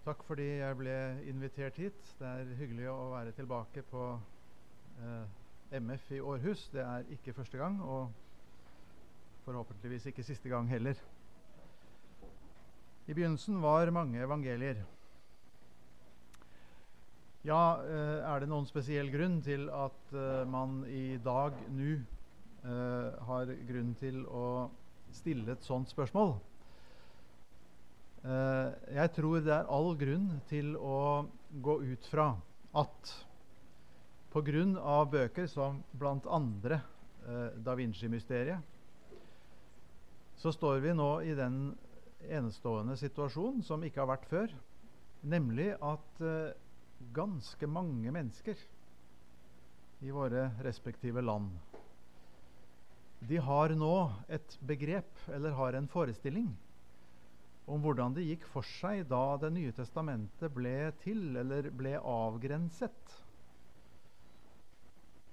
Takk fordi jeg ble invitert hit. Det er hyggelig å være tilbake på eh, MF i Århus. Det er ikke første gang, og forhåpentligvis ikke siste gang heller. I begynnelsen var mange evangelier. Ja, eh, er det noen spesiell grunn til at eh, man i dag, nå, eh, har grunn til å stille et sånt spørsmål? Eh, jeg tror det er all grunn til å gå ut fra at pga. bøker som bl.a. Eh, Da Vinci-mysteriet, så står vi nå i den enestående situasjonen som ikke har vært før, nemlig at eh, ganske mange mennesker i våre respektive land de har nå et begrep, eller har en forestilling, om hvordan det gikk for seg da Det nye testamentet ble til, eller ble avgrenset.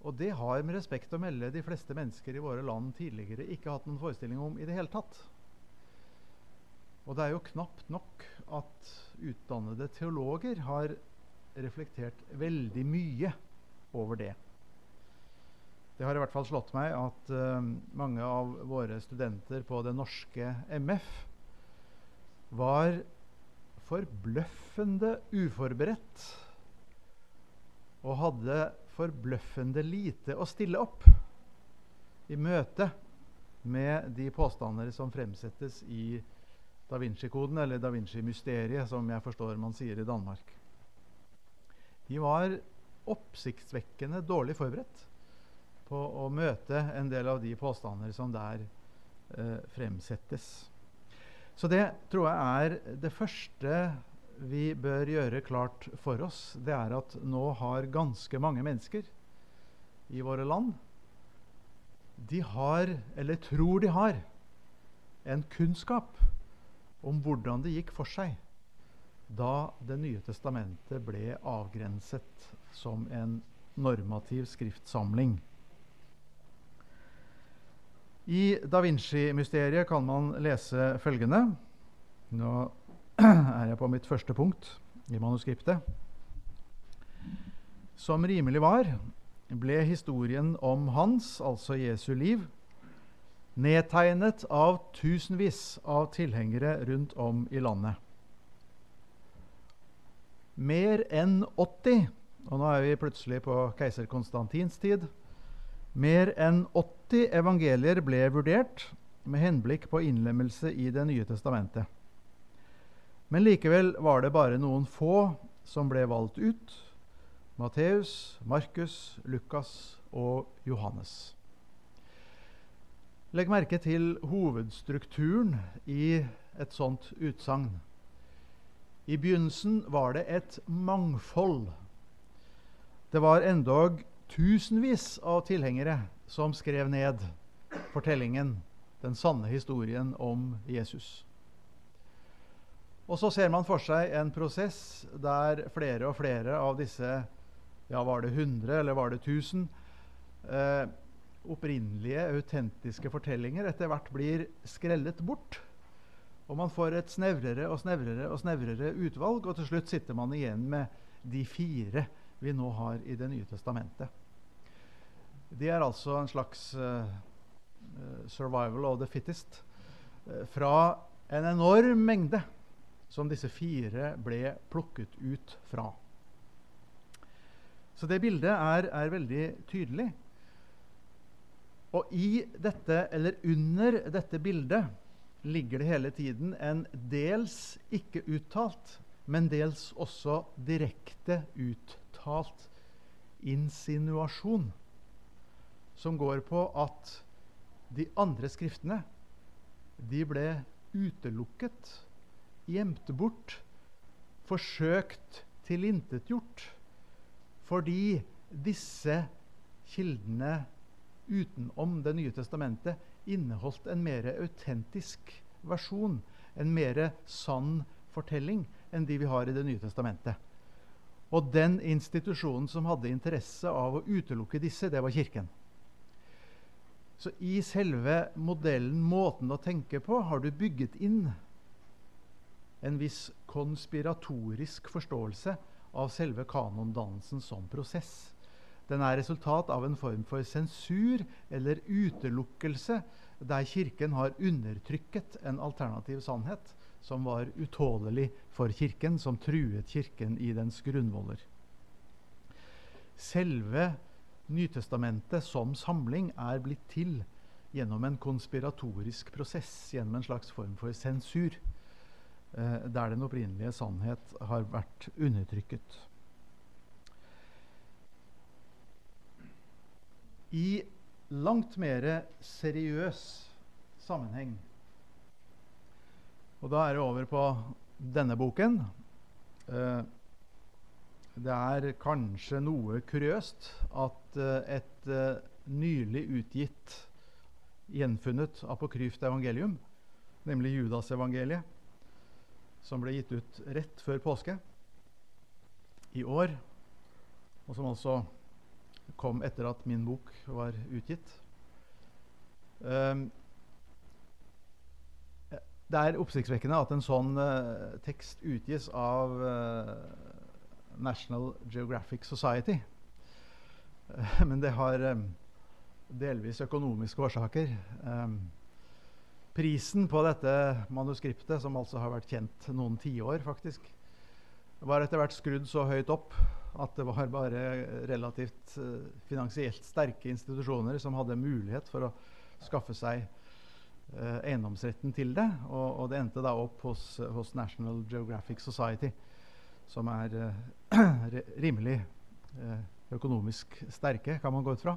Og det har med respekt å melde de fleste mennesker i våre land tidligere ikke hatt noen forestilling om i det hele tatt. Og det er jo knapt nok at utdannede teologer har reflektert veldig mye over det. Det har i hvert fall slått meg at uh, mange av våre studenter på det norske MF var forbløffende uforberedt og hadde forbløffende lite å stille opp i møte med de påstander som fremsettes i Da Vinci-koden, eller Da Vinci-mysteriet, som jeg forstår man sier i Danmark. De var oppsiktsvekkende dårlig forberedt på å møte en del av de påstander som der eh, fremsettes. Så det tror jeg er det første vi bør gjøre klart for oss. Det er at nå har ganske mange mennesker i våre land De har, eller tror de har, en kunnskap om hvordan det gikk for seg da Det nye testamentet ble avgrenset som en normativ skriftsamling. I Da Vinci-mysteriet kan man lese følgende Nå er jeg på mitt første punkt i manuskriptet. Som rimelig var, ble historien om hans, altså Jesu liv, nedtegnet av tusenvis av tilhengere rundt om i landet. Mer enn 80, og nå er vi plutselig på keiser Konstantins tid, mer enn 80 evangelier ble vurdert med henblikk på innlemmelse i Det nye testamentet. Men likevel var det bare noen få som ble valgt ut. Matteus, Markus, Lukas og Johannes. Legg merke til hovedstrukturen i et sånt utsagn. I begynnelsen var det et mangfold. Det var endog tusenvis av tilhengere som skrev ned fortellingen, den sanne historien om Jesus. Og så ser man for seg en prosess der flere og flere av disse ja, var det 100 eller var det 1000 eh, opprinnelige, autentiske fortellinger etter hvert blir skrellet bort. Og man får et snevrere og snevrere og snevrere utvalg, og til slutt sitter man igjen med de fire vi nå har i Det nye testamentet. Det er altså en slags uh, 'survival of the fittest' uh, fra en enorm mengde som disse fire ble plukket ut fra. Så det bildet er, er veldig tydelig. Og i dette, eller under dette bildet ligger det hele tiden en dels ikke uttalt, men dels også direkte uttalt insinuasjon, som går på at de andre skriftene de ble utelukket, gjemt bort, forsøkt tilintetgjort, fordi disse kildene utenom Det nye testamentet inneholdt en mer autentisk versjon, en mer sann fortelling enn de vi har i Det nye testamentet. Og den institusjonen som hadde interesse av å utelukke disse, det var Kirken. Så i selve modellen, måten å tenke på, har du bygget inn en viss konspiratorisk forståelse av selve kanondannelsen som prosess. Den er resultat av en form for sensur eller utelukkelse der Kirken har undertrykket en alternativ sannhet som var utålelig for Kirken, som truet Kirken i dens grunnvoller. Selve Nytestamentet som samling er blitt til gjennom en konspiratorisk prosess, gjennom en slags form for sensur, eh, der den opprinnelige sannhet har vært undertrykket. I langt mer seriøs sammenheng Og da er det over på denne boken. Eh, det er kanskje noe kuriøst at eh, et eh, nylig utgitt, gjenfunnet apokryft evangelium, nemlig Judasevangeliet, som ble gitt ut rett før påske i år, og som altså kom etter at min bok var utgitt. Det er oppsiktsvekkende at en sånn uh, tekst utgis av uh, National Geographic Society. Uh, men det har um, delvis økonomiske årsaker. Um, prisen på dette manuskriptet, som altså har vært kjent noen tiår, faktisk, var etter hvert skrudd så høyt opp at det var bare relativt finansielt sterke institusjoner som hadde mulighet for å skaffe seg uh, eiendomsretten til det. Og, og, det endte da opp hos, hos National Geographic Society, som er uh, rimelig økonomisk sterke, kan man gå ut fra.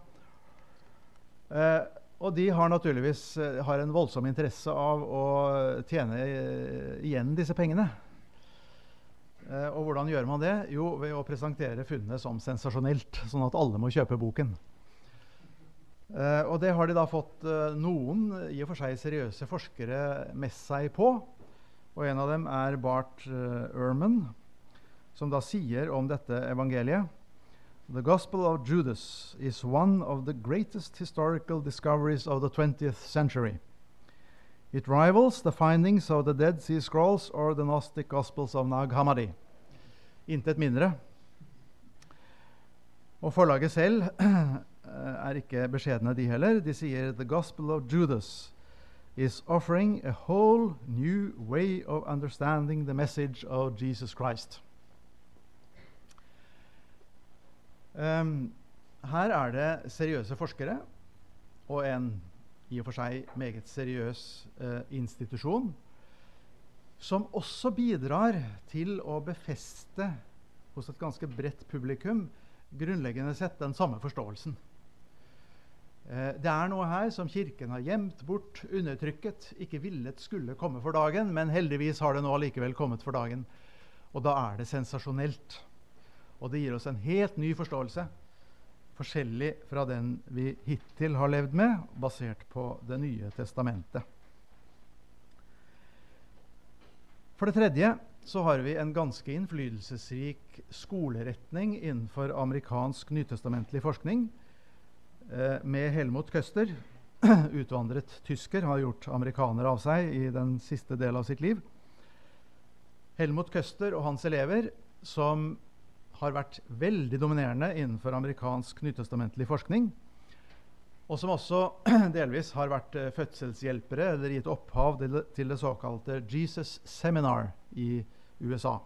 og de har naturligvis har en voldsom interesse av å tjene igjen disse pengene. Eh, og hvordan gjør man det? Jo, ved å presentere funnet som sensasjonelt, sånn at alle må kjøpe boken. Eh, og det har de da fått eh, noen i og for seg seriøse forskere med seg på. Og en av dem er Bart Ehrman, som da sier om dette evangeliet The Gospel of Judas is one of the greatest historical discoveries of the 20th century. It rivals the findings of the Dead Sea Scrolls or the Gnostic Gospels of Nag Hammadi. Intet mindre. Og forlaget selv er ikke beskjedne, de heller. De sier The Gospel of Judas is offering a whole new way of understanding the message of Jesus Christ. Um, her er det seriøse forskere og en i og for seg meget seriøs eh, institusjon, som også bidrar til å befeste hos et ganske bredt publikum grunnleggende sett den samme forståelsen. Eh, det er noe her som Kirken har gjemt bort, undertrykket, ikke villet skulle komme for dagen, men heldigvis har det nå allikevel kommet for dagen. Og da er det sensasjonelt. Og det gir oss en helt ny forståelse forskjellig fra den vi hittil har levd med, basert på Det nye testamentet. For det tredje så har vi en ganske innflytelsesrik skoleretning innenfor amerikansk nytestamentlig forskning med Helmut Køster. Utvandret tysker har gjort amerikaner av seg i den siste del av sitt liv. Helmut Køster og hans elever, som har vært veldig dominerende innenfor amerikansk nytestamentlig forskning. Og som også delvis har vært uh, fødselshjelpere eller gitt opphav til, det såkalte Jesus Seminar i USA.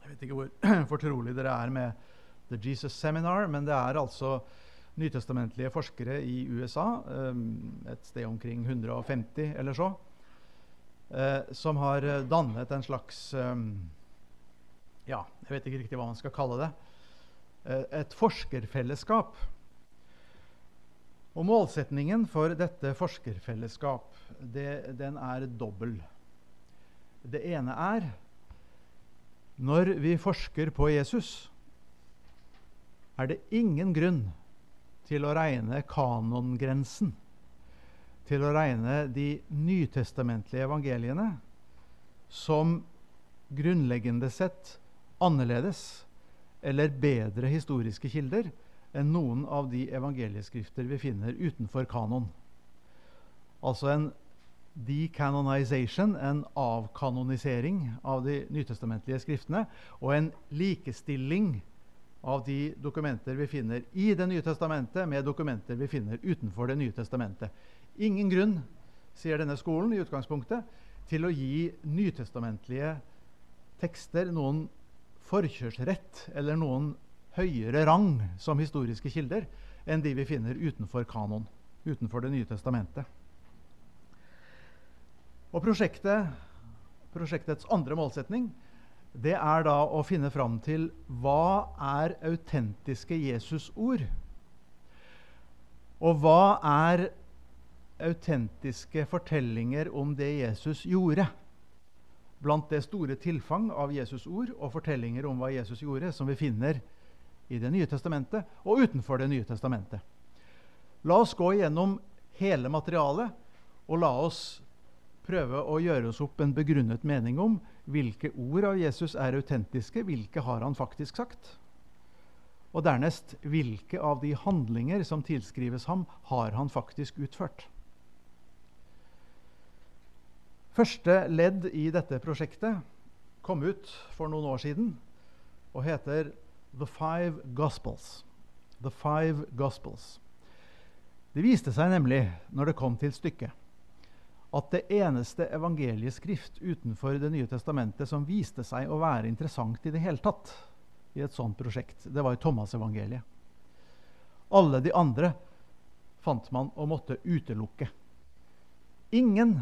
Jeg vet ikke hvor fortrolig dere er med The Jesus Seminar, men det er altså nytestamentlige forskere i USA, um, et sted omkring 150 eller så, uh, som har dannet en slags um, ja, jeg vet ikke riktig hva man skal kalle det, eh, et forskerfellesskap. Og målsetningen for dette forskerfellesskap, det, den er dobbel. Det ene er når vi forsker på Jesus, er det ingen grunn til å regne kanongrensen, til å regne de nytestamentlige evangeliene, som grunnleggende sett annerledes eller bedre historiske kilder enn noen av de evangelieskrifter vi finner utenfor kanon. Altså en decanonization, en avkanonisering av de nytestamentlige skriftene, og en likestilling av de dokumenter vi finner i Det nye testamentet, med dokumenter vi finner utenfor Det nye testamentet. Ingen grunn, sier denne skolen i utgangspunktet, til å gi nytestamentlige tekster noen forkjørsrett eller noen høyere rang som historiske kilder enn de vi finner utenfor kanon, utenfor Det nye testamentet. Og prosjektet, prosjektets andre målsetning det er da å finne fram til hva er autentiske Jesus-ord? Og hva er autentiske fortellinger om det Jesus gjorde? Blant det store tilfang av Jesus-ord og fortellinger om hva Jesus gjorde, som vi finner i Det nye testamentet og utenfor Det nye testamentet. La oss gå igjennom hele materialet, og la oss prøve å gjøre oss opp en begrunnet mening om hvilke ord av Jesus er autentiske, hvilke har han faktisk sagt? Og dernest hvilke av de handlinger som tilskrives ham, har han faktisk utført? Første ledd i dette prosjektet kom ut for noen år siden og heter The Five Gospels. The Five Gospels. Det viste seg nemlig, når det kom til stykket, at det eneste evangelieskrift utenfor Det nye testamentet som viste seg å være interessant i det hele tatt i et sånt prosjekt, det var i Thomas-evangeliet. Alle de andre fant man å måtte utelukke. Ingen,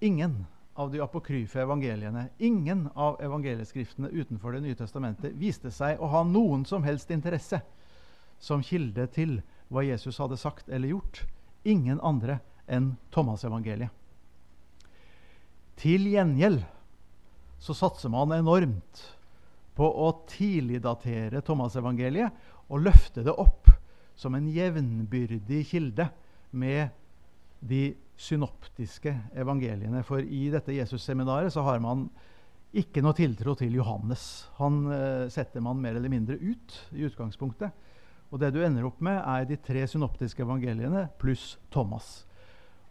ingen av de apokryfe evangeliene, ingen av evangelieskriftene utenfor Det nye testamentet viste seg å ha noen som helst interesse som kilde til hva Jesus hadde sagt eller gjort. Ingen andre enn Thomas-evangeliet. Til gjengjeld så satser man enormt på å tidligdatere Thomas-evangeliet og løfte det opp som en jevnbyrdig kilde med de synoptiske evangeliene. For i dette Jesus-seminaret så har man ikke noe tiltro til Johannes. Han eh, setter man mer eller mindre ut i utgangspunktet. Og det du ender opp med, er de tre synoptiske evangeliene pluss Thomas.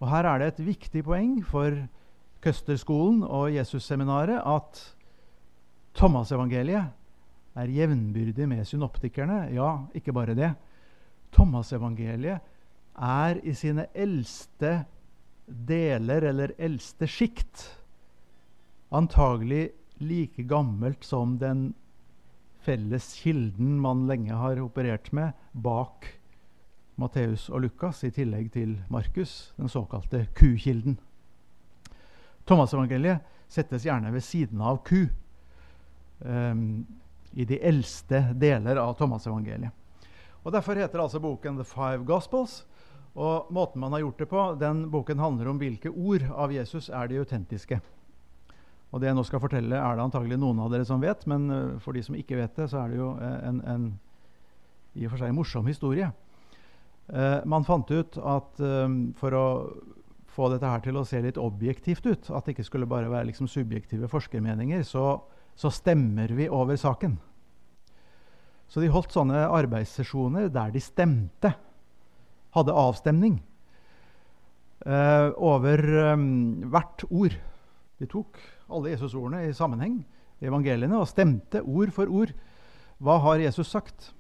Og her er det et viktig poeng for Køsterskolen og Jesusseminaret at Thomas-evangeliet er jevnbyrdig med synoptikerne. Ja, ikke bare det. Thomas-evangeliet er i sine eldste deler, eller eldste sjikt, antagelig like gammelt som den felles kilden man lenge har operert med bak Matteus og Lukas, i tillegg til Markus, den såkalte kukilden. Thomas-evangeliet settes gjerne ved siden av ku um, i de eldste deler av Thomas-evangeliet. Og Derfor heter altså boken The Five Gospels. Og måten man har gjort det på, den Boken handler om hvilke ord av Jesus er de autentiske. Og det jeg nå skal fortelle, er det antagelig noen av dere som vet, men uh, for de som ikke vet det, så er det jo eh, en, en i og for seg morsom historie. Uh, man fant ut at um, for å få dette her til å se litt objektivt ut, at det ikke skulle bare være liksom subjektive forskermeninger, så, så, stemmer vi over saken. Så de holdt sånne arbeidssesjoner der de stemte, hadde avstemning eh, over eh, hvert ord. De tok alle Jesus-ordene i sammenheng i evangeliene og stemte ord for ord. Hva har Jesus sagt?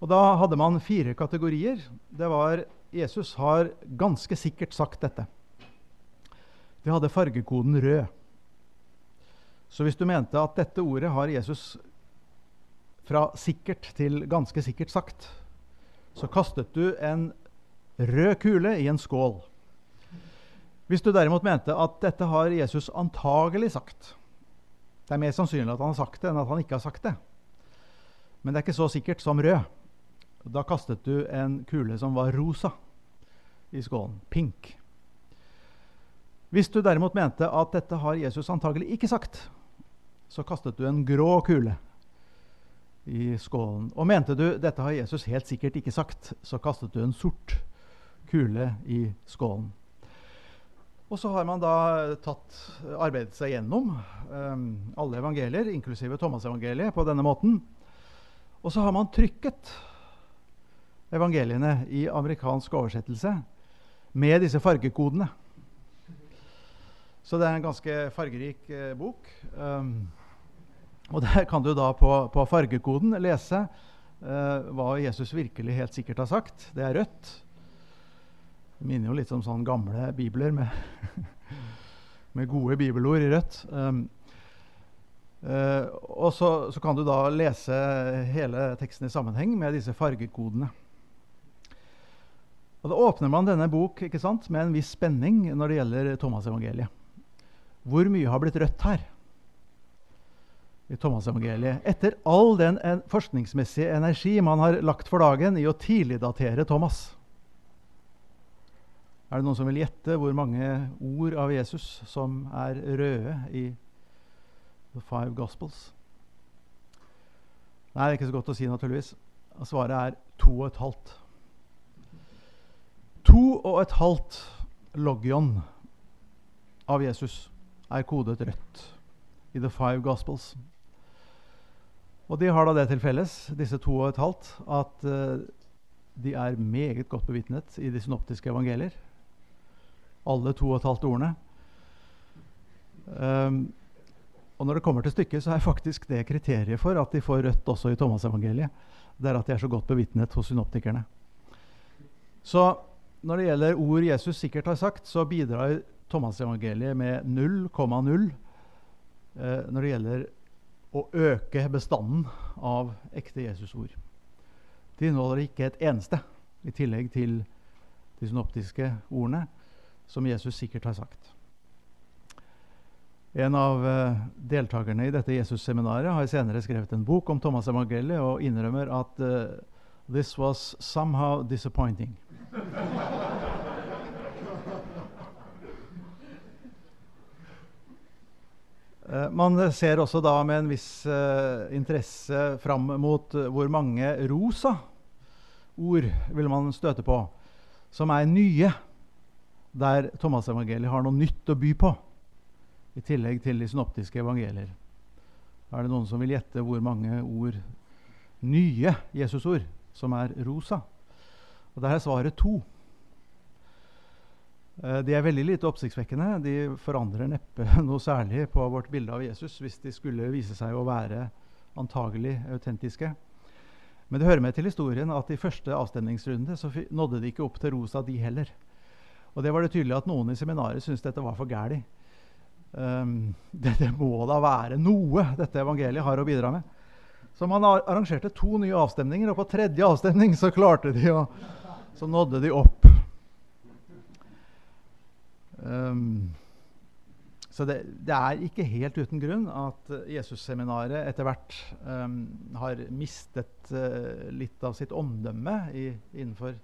Og Da hadde man fire kategorier. Det var Jesus har ganske sikkert sagt dette. De hadde fargekoden rød. Så hvis du mente at dette ordet har Jesus fra sikkert til ganske sikkert sagt, så kastet du en rød kule i en skål. Hvis du derimot mente at dette har Jesus antagelig sagt Det er mer sannsynlig at han har sagt det, enn at han ikke har sagt det. Men det er ikke så sikkert som rød. Da kastet du en kule som var rosa i skålen. Pink. Hvis du derimot mente at dette har Jesus antagelig ikke sagt, så kastet du en grå kule i skålen. Og mente du dette har Jesus helt sikkert ikke sagt, så kastet du en sort kule i skålen. Og så har man da tatt, arbeidet seg gjennom um, alle evangelier, inklusive Thomas-evangeliet, på denne måten. Og så har man trykket evangeliene i amerikansk oversettelse med disse fargekodene. Så det er en ganske fargerik eh, bok. Um, og der kan du da på, på fargekoden lese eh, hva Jesus virkelig helt sikkert har sagt. Det er rødt. Det minner jo litt om sånne gamle bibler med, med gode bibelord i rødt. Um, Uh, og så, så, kan du da lese hele teksten i sammenheng med disse fargekodene. Og Da åpner man denne bok ikke sant, med en viss spenning når det gjelder Thomas-evangeliet. Hvor mye har blitt rødt her? i Thomas-evangeliet? Etter all den en forskningsmessige energi man har lagt for dagen i å tidligdatere Thomas. Er det noen som vil gjette hvor mange ord av Jesus som er røde i The Five Gospels? Nei, det er ikke så godt å si, naturligvis. Svaret er to og et halvt. To og et halvt logion av Jesus er kodet rødt i The Five Gospels. Og de har da det til felles, disse to og et halvt, at uh, de er meget godt bevitnet i de synoptiske evangelier. Alle to og et halvt ordene. Um, og når det kommer til stykket, så er faktisk det kriteriet for at de får rødt også i Thomas-evangeliet. Det er at de er så godt bevitnet hos synoptikerne. Så når det gjelder ord Jesus sikkert har sagt, så bidrar Thomas-evangeliet med 0,0 eh, når det gjelder å øke bestanden av ekte Jesusord. De inneholder ikke et eneste, i tillegg til de synoptiske ordene, som Jesus sikkert har sagt. En av uh, deltakerne i dette Jesus-seminaret har senere skrevet en bok om Thomas evangeliet og innrømmer at uh, this was somehow disappointing. Uh, man ser også da med en viss interesse fram mot hvor mange rosa ord vil man støte på som er nye, der Thomas evangeliet har noe nytt å by på i tillegg til de synoptiske evangelier. Er det noen som vil gjette hvor mange ord, nye Jesusord, som er rosa? Og Der er svaret to. Eh, de er veldig lite oppsiktsvekkende. De forandrer neppe noe særlig på vårt bilde av Jesus hvis de skulle vise seg å være antagelig autentiske. Men det hører med til historien at i første avstemningsrunde så nådde de ikke opp til rosa, de heller. Og det var det tydelig at noen i seminaret syntes dette var for gæli. Um, det, det, må da være noe dette evangeliet har å bidra med. Så man arrangerte to nye avstemninger, og på tredje avstemning så klarte de å Så nådde de opp. Um, så det, det, er ikke helt uten grunn at Jesusseminaret etter hvert um, har mistet uh, litt av sitt omdømme i, innenfor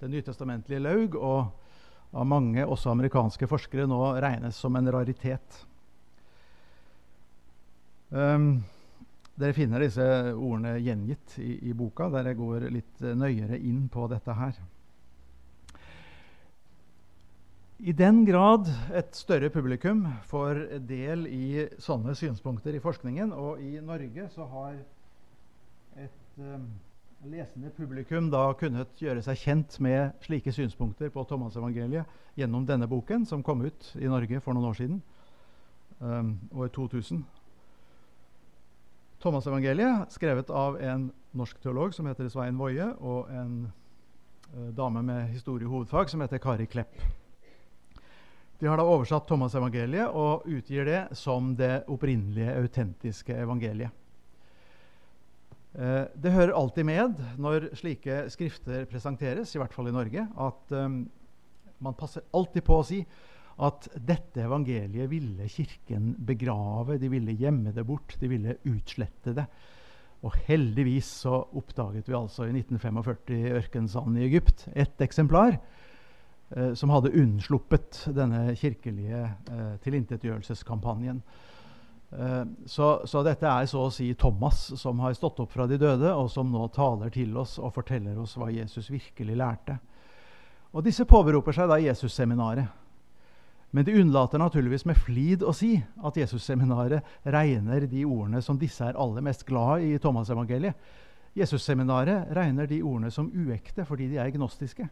det nytestamentlige laug. og av mange, også amerikanske forskere, nå regnes som en raritet. Um, dere finner disse ordene gjengitt i, i, boka, der jeg går litt nøyere inn på dette her. I den grad et større publikum får del i sånne synspunkter i forskningen, og i Norge så har et um, lesende publikum da kunnet gjøre seg kjent med slike synspunkter på Thomas-evangeliet gjennom denne boken, som kom ut i Norge for noen år siden, um, år 2000. Thomas-evangeliet, skrevet av en norsk teolog som heter Svein Woie, og en eh, dame med historiehovedfag som heter Kari Klepp. De har da oversatt Thomas-evangeliet og utgir det som det opprinnelige, autentiske evangeliet. Eh, det hører alltid med når slike skrifter presenteres, i hvert fall i Norge, at eh, man passer alltid på å si at dette evangeliet ville Kirken begrave, de ville gjemme det bort, de ville utslette det. Og heldigvis så oppdaget vi altså i 1945 i ørkensanden i Egypt et eksemplar eh, som hadde unnsluppet denne kirkelige eh, tilintetgjørelseskampanjen. Eh, så, så, dette er så å si Thomas som har stått opp fra de døde, og som nå taler til oss og forteller oss hva Jesus virkelig lærte. Og Disse påberoper seg da Jesusseminaret. Men de unnlater naturligvis med flid å si at Jesusseminaret regner de ordene som disse er aller mest glad i i Thomas-evangeliet. Jesusseminaret regner de ordene som uekte fordi de er gnostiske.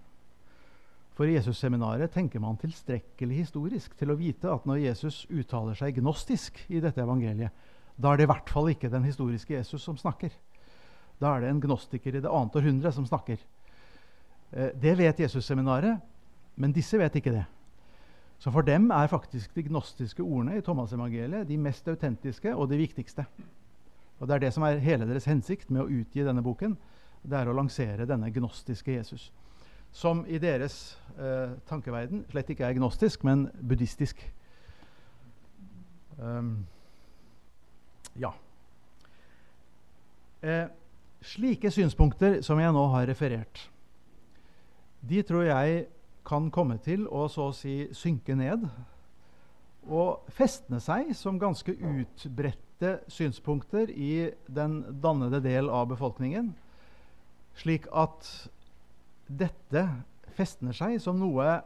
For i Jesusseminaret tenker man tilstrekkelig historisk til å vite at når Jesus uttaler seg gnostisk i dette evangeliet, da er det i hvert fall ikke den historiske Jesus som snakker. Da er det en gnostiker i det annet århundre som snakker. Eh, det vet Jesusseminaret, men disse vet ikke det. Så for dem er faktisk de gnostiske ordene i Thomas-evangeliet de mest autentiske og de viktigste. Og Det er det som er hele deres hensikt med å utgi denne boken. Det er å lansere denne gnostiske Jesus som i deres eh, tankeverden slett ikke er gnostisk, men buddhistisk. Um, ja. Eh, slike synspunkter som jeg nå har referert, de tror jeg kan komme til å så å si synke ned og festne seg som ganske utbredte synspunkter i den dannede del av befolkningen, slik at dette festner seg som noe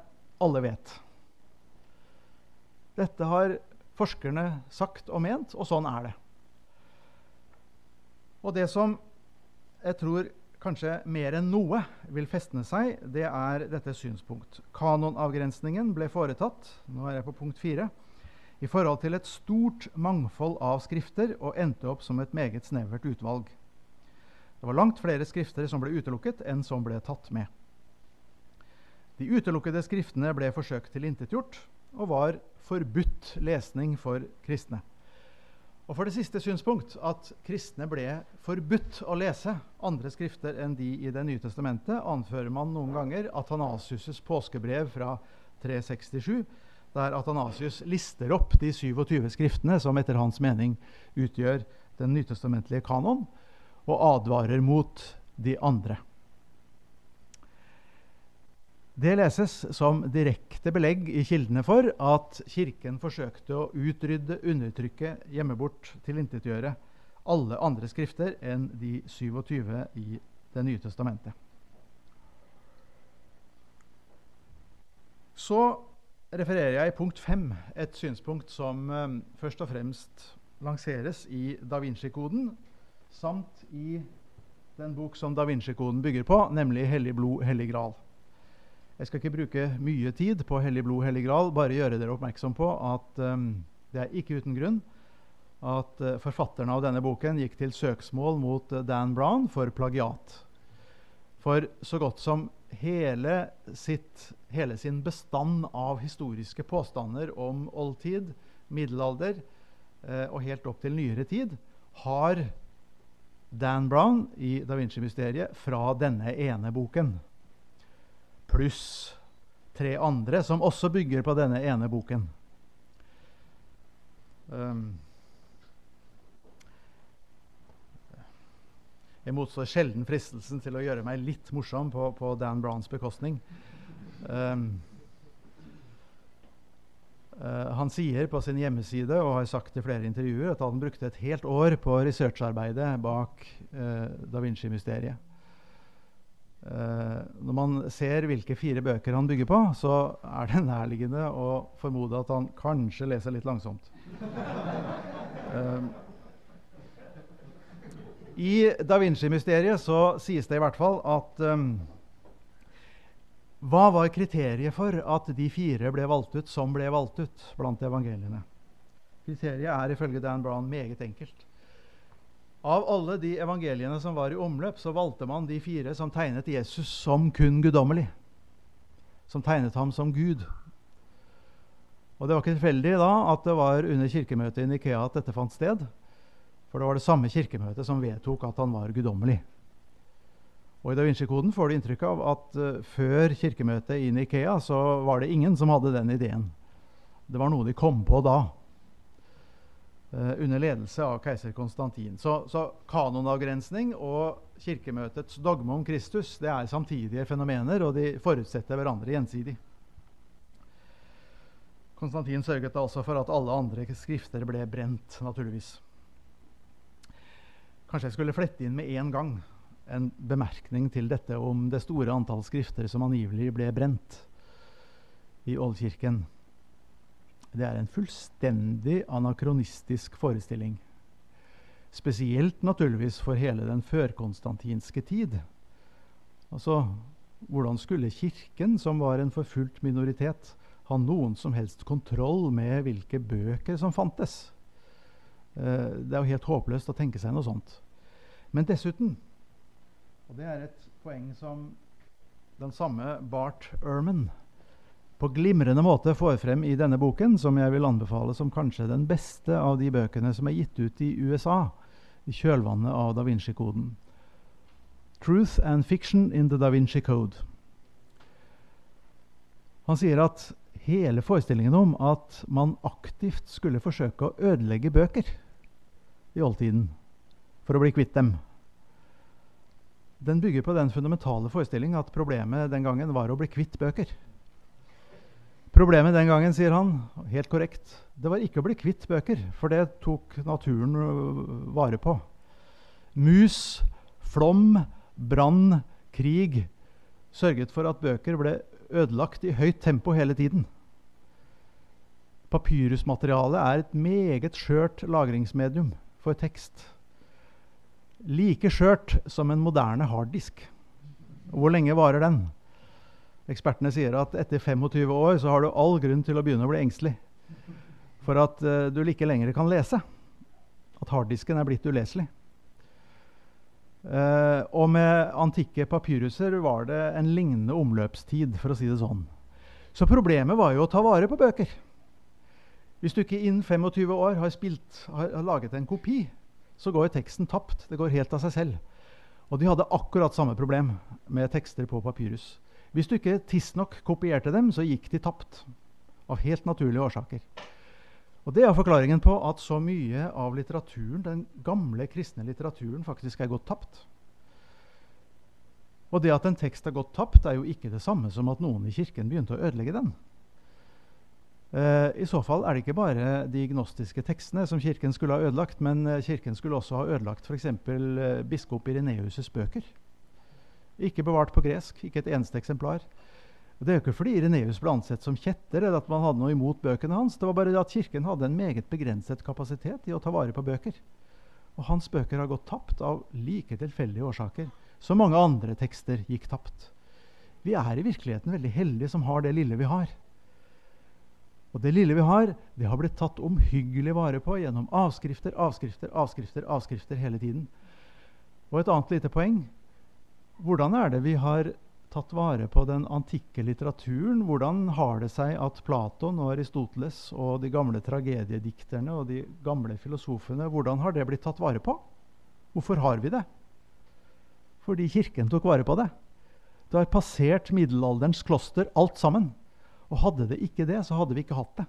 alle vet. Dette har forskerne sagt og ment, og sånn er det. Og det som jeg tror kanskje mer enn noe vil festne seg, det er dette synspunkt. Kanonavgrensningen ble foretatt nå er jeg på punkt 4, i forhold til et stort mangfold av skrifter og endte opp som et meget snevert utvalg. Det var langt flere skrifter som ble utelukket, enn som ble tatt med. De utelukkede skriftene ble forsøkt tilintetgjort og var forbudt lesning for kristne. Og for det siste synspunkt, at kristne ble forbudt å lese andre skrifter enn de i Det nye testamentet, anfører man noen ganger Atanasius' påskebrev fra 367, der Atanasius lister opp de 27 skriftene som etter hans mening utgjør den nytestamentlige kanon, og advarer mot de andre. Det leses som direkte belegg i kildene for at Kirken forsøkte å utrydde, undertrykke, gjemme bort, tilintetgjøre alle andre skrifter enn de 27 i Det nye testamentet. Så refererer jeg i punkt 5 et synspunkt som um, først og fremst lanseres i Da Vinci-koden, samt i den bok som Da Vinci-koden bygger på, nemlig 'Hellig blod, hellig gral'. Jeg skal ikke bruke mye tid på Hellig blod, hellig gral, bare gjøre dere oppmerksom på at um, det er ikke uten grunn at uh, forfatterne av denne boken gikk til søksmål mot uh, Dan Brown for plagiat. For så godt som hele, sitt, hele sin bestand av historiske påstander om oldtid, middelalder uh, og helt opp til nyere tid har Dan Brown i Da Vinci-mysteriet fra denne ene boken. Pluss tre andre som også bygger på denne ene boken. Um, jeg motstår sjelden fristelsen til å gjøre meg litt morsom på, på Dan Browns bekostning. Um, Uh, han sier på sin hjemmeside og har sagt i flere intervjuer at han brukte et helt år på researcharbeidet bak uh, Da Vinci-mysteriet. Uh, når man ser hvilke fire bøker han bygger på, så er det nærliggende å formode at han kanskje leser litt langsomt. I Da Vinci-mysteriet så sies det i hvert fall at um, hva var kriteriet for at de fire ble valgt ut som ble valgt ut blant evangeliene? Kriteriet er ifølge Dan Brown meget enkelt. Av alle de evangeliene som var i omløp, så valgte man de fire som tegnet Jesus som kun guddommelig. Som tegnet ham som Gud. Og Det var ikke tilfeldig da at det var under kirkemøtet i Nikea at dette fant sted. For det var det samme kirkemøtet som vedtok at han var guddommelig. Og I Da Vinci-koden får du inntrykk av at uh, før kirkemøtet i Nikea så var det ingen som hadde den ideen. Det var noe de kom på da, under ledelse av keiser Konstantin. Så, så kanonavgrensning og kirkemøtets dogme om Kristus det er samtidige fenomener, og de forutsetter hverandre gjensidig. Konstantin sørget altså for at alle andre skrifter ble brent, naturligvis. Kanskje jeg skulle flette inn med én gang en bemerkning til dette om det store antall skrifter som angivelig ble brent i Oldkirken. Det er en fullstendig anakronistisk forestilling. Spesielt naturligvis for hele den førkonstantinske tid. Altså Hvordan skulle Kirken, som var en forfulgt minoritet, ha noen som helst kontroll med hvilke bøker som fantes? Eh, det er jo helt håpløst å tenke seg noe sånt. Men dessuten, og det er et poeng som den samme Bart Ehrman på glimrende måte får frem i denne boken, som jeg vil anbefale som kanskje den beste av de bøkene som er gitt ut i USA i kjølvannet av Da Vinci-koden. 'Truth and Fiction in the Da Vinci Code'. Han sier at hele forestillingen om at man aktivt skulle forsøke å ødelegge bøker i oldtiden for å bli kvitt dem, den bygger på den fundamentale forestilling at problemet den gangen var å bli kvitt bøker. Problemet den gangen, sier han, helt korrekt, det var ikke å bli kvitt bøker, for det tok naturen øh, vare på. Mus, flom, brann, krig sørget for at bøker ble ødelagt i høyt tempo hele tiden. Papyrusmaterialet er et meget skjørt lagringsmedium for tekst. Like skjørt som en moderne harddisk. Hvor lenge varer den? Ekspertene sier at etter 25 år så har du all grunn til å begynne å bli engstelig. For at uh, du ikke lenger kan lese. At harddisken er blitt uleselig. Uh, og med antikke papyruser var det en lignende omløpstid, for å si det sånn. Så problemet var jo å ta vare på bøker. Hvis du ikke innen 25 år har, spilt, har, har laget en kopi, så går teksten tapt. Det går helt av seg selv. Og de hadde akkurat samme problem med tekster på papyrus. Hvis du ikke tidsnok kopierte dem, så gikk de tapt. Av helt naturlige årsaker. Og Det er forklaringen på at så mye av litteraturen, den gamle kristne litteraturen faktisk er gått tapt. Og det at en tekst er gått tapt, er jo ikke det samme som at noen i kirken begynte å ødelegge den. Uh, I så fall er det ikke bare de gnostiske tekstene som Kirken skulle ha ødelagt, men uh, Kirken skulle også ha ødelagt f.eks. Uh, biskop Ireneus' bøker. Ikke bevart på gresk, ikke et eneste eksemplar. Og det er jo ikke fordi Ireneus ble ansett som kjetter, eller at man hadde noe imot bøkene hans. Det var bare at Kirken hadde en meget begrenset kapasitet i å ta vare på bøker. Og hans bøker har gått tapt av like tilfeldige årsaker som mange andre tekster gikk tapt. Vi er i virkeligheten veldig heldige som har det lille vi har. Og det lille vi har, det har blitt tatt omhyggelig vare på gjennom avskrifter, avskrifter, avskrifter, avskrifter hele tiden. Og et annet lite poeng hvordan er det vi har tatt vare på den antikke litteraturen? Hvordan har det seg at Platon og Aristoteles og de gamle tragediedikterne og de gamle filosofene hvordan har det blitt tatt vare på? Hvorfor har vi det? Fordi Kirken tok vare på det. Det har passert middelalderens kloster, alt sammen. Og hadde det ikke det, så hadde vi ikke hatt det.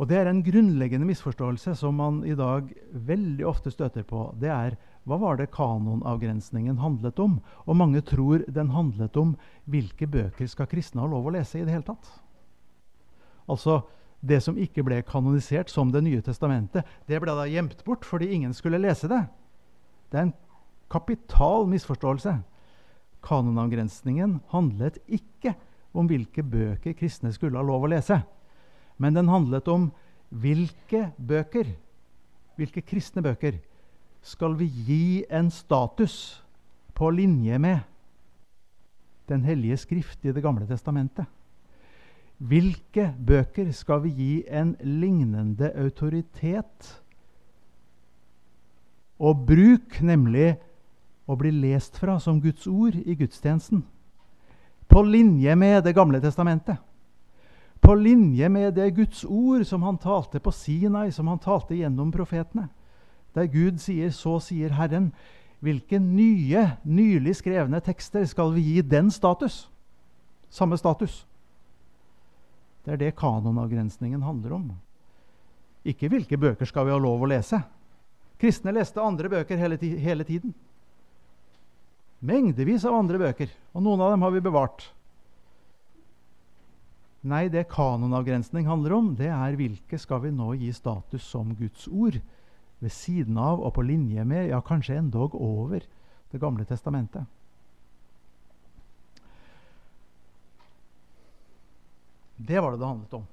Og Det er en grunnleggende misforståelse som man i dag veldig ofte støter på. Det er hva var det kanonavgrensningen handlet om? Og mange tror den handlet om hvilke bøker skal kristne ha lov å lese i det hele tatt. Altså, Det som ikke ble kanonisert som Det nye testamentet, det ble da gjemt bort fordi ingen skulle lese det. Det er en kapital misforståelse. Kanonavgrensningen handlet ikke om hvilke bøker kristne skulle ha lov å lese. Men den handlet om hvilke bøker, hvilke kristne bøker, skal vi gi en status på linje med Den hellige skrift i Det gamle testamentet. Hvilke bøker skal vi gi en lignende autoritet og bruk, nemlig å bli lest fra som Guds ord i gudstjenesten? På linje med Det gamle testamentet. På linje med det Guds ord som han talte på Sinai, som han talte gjennom profetene der Gud sier 'så sier Herren', hvilke nye, nylig skrevne tekster skal vi gi den status? Samme status. Det er det kanonavgrensningen handler om. Ikke hvilke bøker skal vi ha lov å lese. Kristne leste andre bøker hele, hele tiden. Mengdevis av andre bøker, og noen av dem har vi bevart. Nei, det kanonavgrensning handler om, det er hvilke skal vi nå gi status som Guds ord ved siden av og på linje med, ja, kanskje endog over Det gamle testamentet. Det var det det handlet om.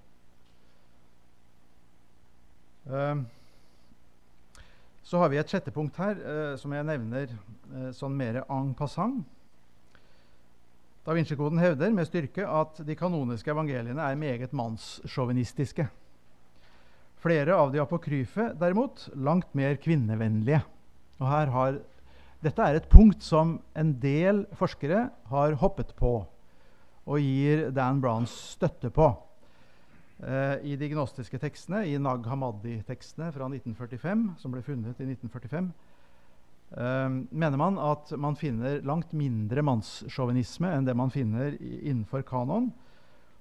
Uh, så har vi et sjette punkt her uh, som jeg nevner uh, sånn mer en passant. Da Vinci-koden hevder med styrke at de kanoniske evangeliene er meget mannssjåvinistiske. Flere av de apokryfe derimot langt mer kvinnevennlige. Og her har, dette er et punkt som en del forskere har hoppet på og gir Dan Browns støtte på. Eh, I de gnostiske tekstene, i Nag Hammadi-tekstene fra 1945, som ble funnet i 1945, eh, mener man at man finner langt mindre mannssjåvinisme enn det man finner innenfor kanon.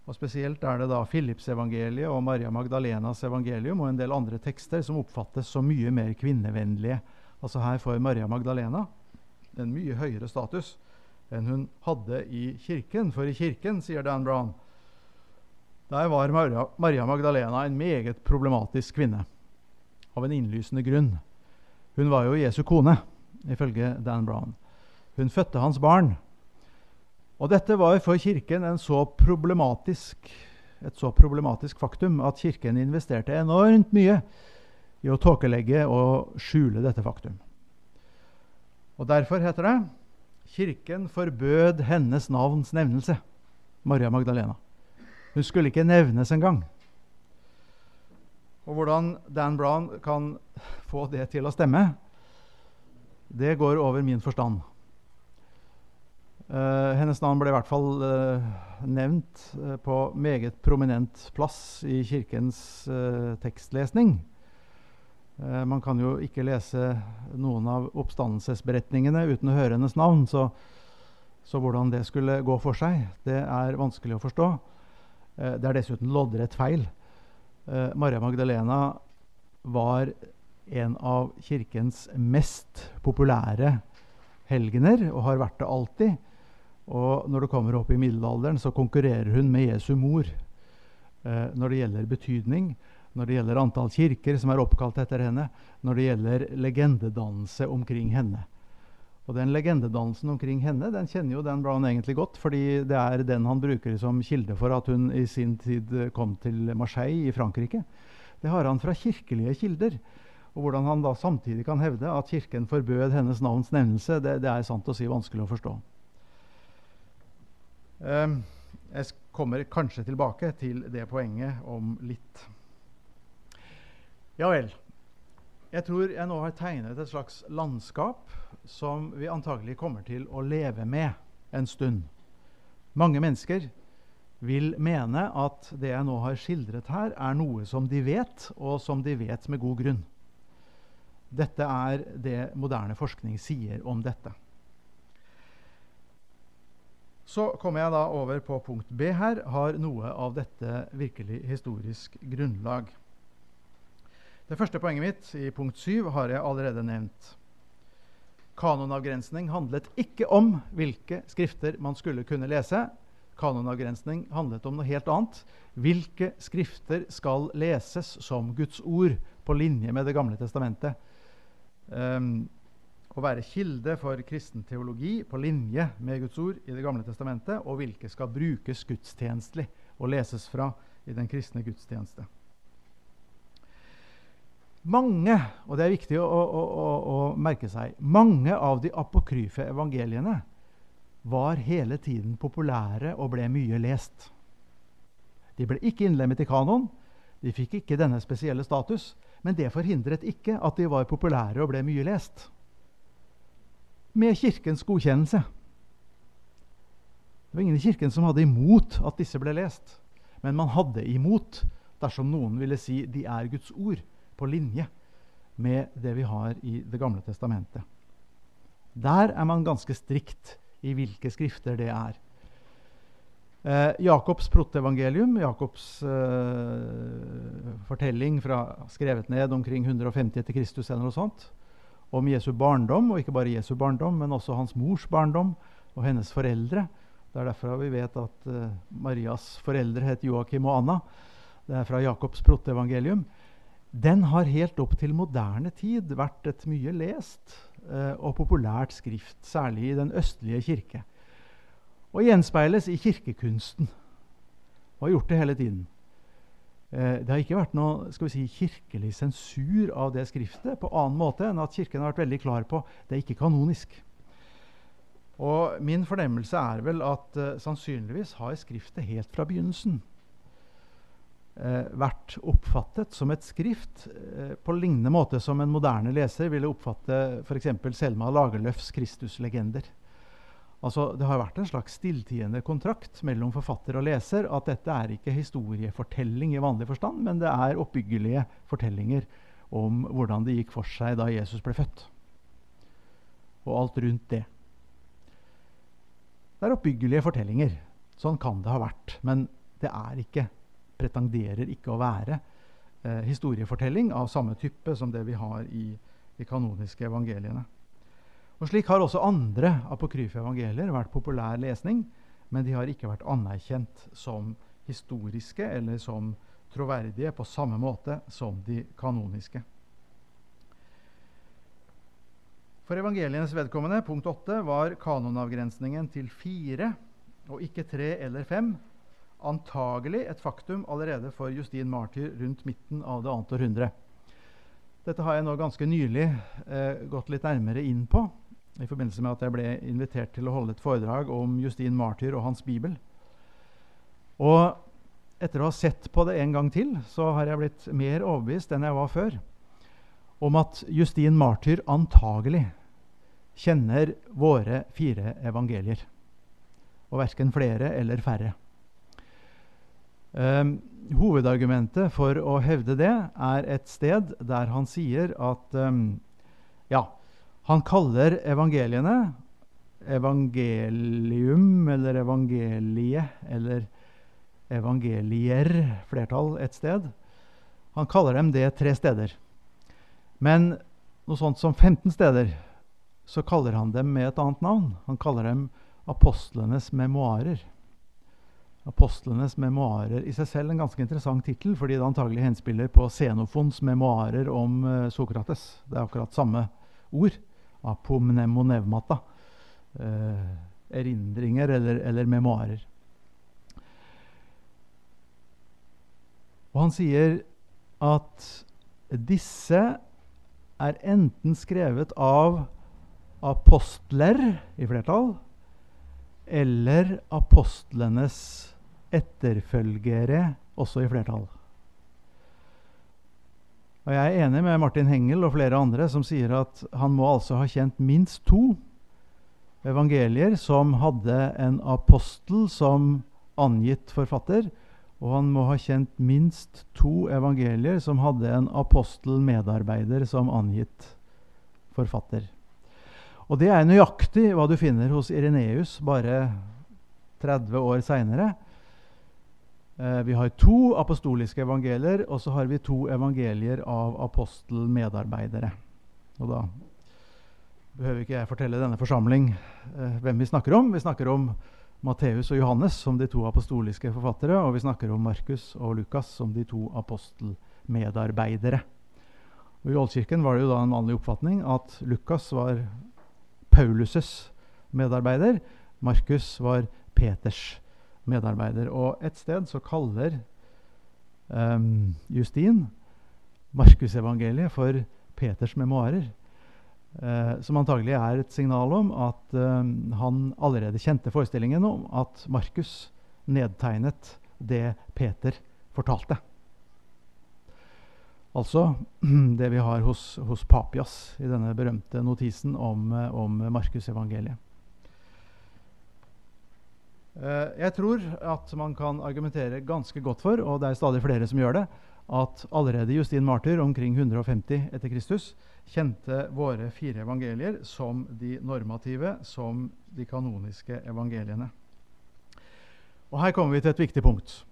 Og Spesielt er det da Philips-evangeliet og Maria Magdalenas evangelium og en del andre tekster som oppfattes som mye mer kvinnevennlige. Altså Her får Maria Magdalena en mye høyere status enn hun hadde i kirken. For i kirken, sier Dan Brown, der var Maria, Magdalena en meget problematisk kvinne. Av en innlysende grunn. Hun var jo Jesu kone ifølge Dan Brown. Hun fødte hans barn. Og dette var for Kirken så et så problematisk faktum at Kirken investerte enormt mye i å tåkelegge og skjule dette faktum. Og Derfor heter det Kirken forbød hennes navns nevnelse, Maria Magdalena. Hun skulle ikke nevnes engang. Og hvordan Dan Brown kan få det til å stemme, det går over min forstand. Uh, hennes navn ble i hvert fall uh, nevnt uh, på meget prominent plass i kirkens tekstlesning. man kan jo ikke lese noen av oppstandelsesberetningene uten å høre hennes navn, så, så, hvordan det skulle gå for seg, det er vanskelig å forstå. det er dessuten loddrett feil. Maria Magdalena var en av kirkens mest populære helgener, og har vært det alltid. Og når det kommer opp i middelalderen, så konkurrerer hun med Jesu mor eh, når det gjelder betydning, når det gjelder antall kirker som er oppkalt etter henne, når det gjelder legendedannelse omkring henne. Og den legendedannelsen omkring henne den kjenner jo Dan Brown egentlig godt, fordi det er den han bruker som kilde for at hun i sin tid kom til Marseille i Frankrike. Det har han fra kirkelige kilder. Og hvordan han da samtidig kan hevde at Kirken forbød hennes navns nevnelse, det, det er sant å si vanskelig å forstå. Um, jeg kommer kanskje tilbake til det poenget om litt. Ja vel. Jeg tror jeg nå har tegnet et slags landskap som vi antagelig kommer til å leve med en stund. Mange mennesker vil mene at det jeg nå har skildret her, er noe som de vet, og som de vet med god grunn. Dette er det moderne forskning sier om dette. Så kommer jeg da over på punkt B her. Har noe av dette virkelig historisk grunnlag? Det første poenget mitt i punkt 7 har jeg allerede nevnt. Kanonavgrensning handlet ikke om hvilke skrifter man skulle kunne lese. Kanonavgrensning handlet om noe helt annet. Hvilke skrifter skal leses som Guds ord på linje med Det gamle testamentet? um, å være kilde for kristen teologi på linje med Guds ord i Det gamle testamentet, og hvilke skal brukes gudstjenestelig og leses fra i den kristne gudstjeneste. Mange og det er viktig å, å, å, å merke seg, mange av de apokryfe evangeliene var hele tiden populære og ble mye lest. De ble ikke innlemmet i kanon. De fikk ikke denne spesielle status. Men det forhindret ikke at de var populære og ble mye lest. Med Kirkens godkjennelse. Det var ingen i Kirken som hadde imot at disse ble lest. Men man hadde imot dersom noen ville si de er Guds ord, på linje med det vi har i Det gamle testamentet. Der er man ganske strikt i hvilke skrifter det er. Eh, Jakobs protevangelium, Jakobs eh, fortelling fra, skrevet ned omkring 150 etter Kristus, eller noe sånt, om Jesu barndom, og ikke bare Jesu barndom, men også hans mors barndom og hennes foreldre. Det er derfor vi vet at uh, Marias foreldre het Joakim og Anna. Det er fra Jakobs proteevangelium. Den har helt opp til moderne tid vært et mye lest uh, og populært skrift, særlig i den østlige kirke og gjenspeiles i kirkekunsten. Og har gjort det hele tiden. Eh, det har ikke vært noe skal vi si, kirkelig sensur av det skriftet på annen måte enn at Kirken har vært veldig klar på det er ikke kanonisk. Og min fornemmelse er vel at uh, sannsynligvis har Skriftet helt fra begynnelsen uh, vært oppfattet som et skrift uh, på lignende måte som en moderne leser ville oppfatte f.eks. Selma Lagerløfs Kristuslegender. Altså, det har vært en slags stilltiende kontrakt mellom forfatter og leser at dette er ikke historiefortelling i vanlig forstand, men det er oppbyggelige fortellinger om hvordan det gikk for seg da Jesus ble født. Og alt rundt det. Det er oppbyggelige fortellinger. Sånn kan det ha vært. Men det er ikke, pretenderer ikke å være eh, historiefortelling av samme type som det vi har i de kanoniske evangeliene. Og Slik har også andre apokryfe evangelier vært populær lesning, men de har ikke vært anerkjent som historiske eller som troverdige på samme måte som de kanoniske. For evangelienes vedkommende, punkt 8, var kanonavgrensningen til fire og ikke tre eller fem antagelig et faktum allerede for Justin Martyr rundt midten av det annet århundre. Dette har jeg nå ganske nylig eh, gått litt nærmere inn på i forbindelse med at jeg ble invitert til å holde et foredrag om Justin Martyr og hans bibel. Og etter å ha sett på det en gang til, så har jeg blitt mer overbevist enn jeg var før om at Justin Martyr antagelig kjenner våre fire evangelier. Og verken flere eller færre. Um, hovedargumentet for å hevde det er et sted der han sier at um, Ja, han kaller evangeliene evangelium eller evangeliet eller evangelier, flertall, et sted. Han kaller dem det tre steder. Men noe sånt som 15 steder så kaller han dem med et annet navn. Han kaller dem apostlenes memoarer. Apostlenes memoarer i seg selv en ganske interessant tittel, fordi det antagelig henspiller på Xenofons memoarer om uh, Sokrates. Det er akkurat samme ord. Apomnemonevmata. Eh, erindringer eller, eller memoarer. Og han sier at disse er enten skrevet av apostler i flertall eller apostlenes etterfølgere også i flertall. Og Jeg er enig med Martin Hengel og flere andre som sier at han må altså ha kjent minst to evangelier som hadde en apostel som angitt forfatter, og han må ha kjent minst to evangelier som hadde en apostel-medarbeider som angitt forfatter. Og det er nøyaktig hva du finner hos Ireneus bare 30 år seinere. Eh, vi har to apostoliske evangelier, og så har vi to evangelier av apostelmedarbeidere. Og da behøver ikke jeg fortelle denne forsamling eh, hvem vi snakker om. Vi snakker om Matteus og Johannes som de to apostoliske forfattere, og vi snakker om Markus og Lukas som de to apostelmedarbeidere. Og I Oldkirken var det jo da en vanlig oppfatning at Lukas var Paulus' medarbeider, Markus var Peters medarbeider. Og et sted så kaller um, Justin Markusevangeliet for Peters memoarer. Uh, som antagelig er et signal om at uh, han allerede kjente forestillingen om at Markus nedtegnet det Peter fortalte. Altså det vi har hos, hos Papias i denne berømte notisen om, eh, om Markusevangeliet. Eh, jeg tror at man kan argumentere ganske godt for, og det er stadig flere som gjør det, at allerede Justin Martyr omkring 150 etter Kristus kjente våre fire evangelier som de normative, som de kanoniske evangeliene. Og Her kommer vi til et viktig punkt.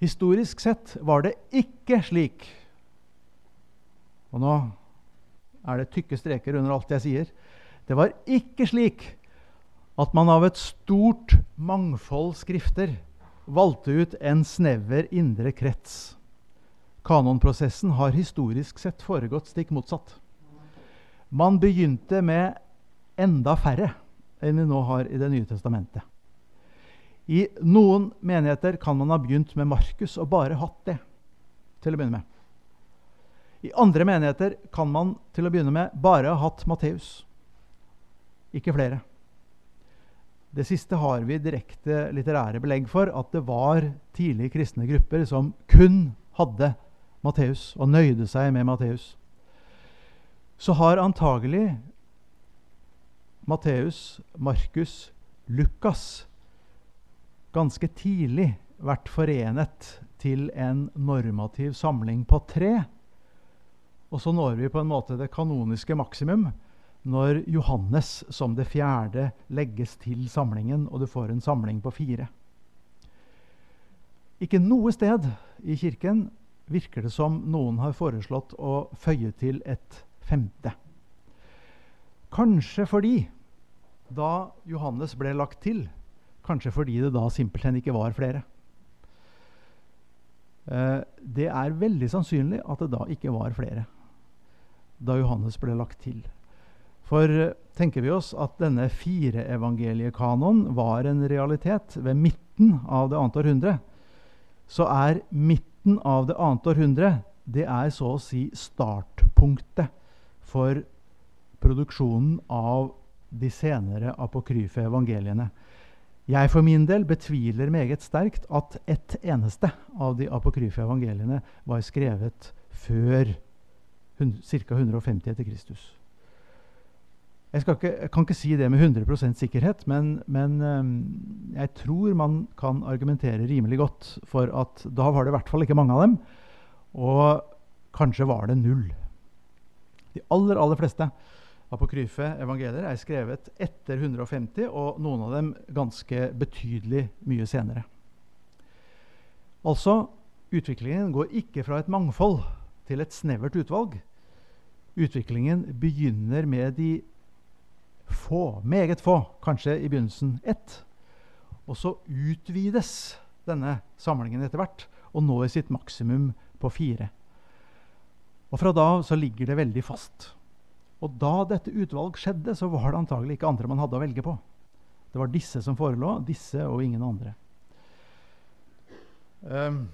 Historisk sett var det ikke slik Og nå er det tykke streker under alt jeg sier. Det var ikke slik at man av et stort mangfold skrifter valgte ut en snever indre krets. Kanonprosessen har historisk sett foregått stikk motsatt. Man begynte med enda færre enn vi nå har i Det nye testamentet. I noen menigheter kan man ha begynt med Markus og bare hatt det til å begynne med. I andre menigheter kan man til å begynne med bare ha hatt Matteus. Ikke flere. Det siste har vi direkte litterære belegg for, at det var tidlige kristne grupper som kun hadde Matteus og nøyde seg med Matteus. Så har antagelig Matteus, Markus, Lukas ganske tidlig vært forenet til en normativ samling på tre. Og så når vi på en måte det kanoniske maksimum når Johannes som det fjerde legges til samlingen, og du får en samling på fire. Ikke noe sted i Kirken virker det som noen har foreslått å føye til et femte. Kanskje fordi da Johannes ble lagt til, kanskje fordi det da simpelthen ikke var flere. Eh, det er veldig sannsynlig at det da ikke var flere da Johannes ble lagt til. For eh, tenker vi oss at denne fireevangeliekanoen var en realitet ved midten av det annet århundre, så er midten av det annet århundre det er så å si startpunktet for produksjonen av de senere apokryfe evangeliene. Jeg for min del betviler meget sterkt at ett eneste av de apokryfe evangeliene var skrevet før ca. 150 etter Kristus. Jeg, ikke, jeg, kan ikke si det med 100 sikkerhet, men, men um, jeg tror man kan argumentere rimelig godt for at da var det i hvert fall ikke mange av dem. Og kanskje var det null. De aller, aller fleste apokryfe evangelier er skrevet etter 150, og noen av dem ganske betydelig mye senere. Altså, utviklingen går ikke fra et mangfold til et snevert utvalg. Utviklingen begynner med de få, meget få, kanskje i begynnelsen ett. Og så utvides denne samlingen etter hvert og når sitt maksimum på fire. Og fra da så ligger det veldig fast. Og da dette utvalg skjedde, så var det antagelig ikke andre man hadde å velge på. Det var disse som forelå, disse og ingen andre. Um,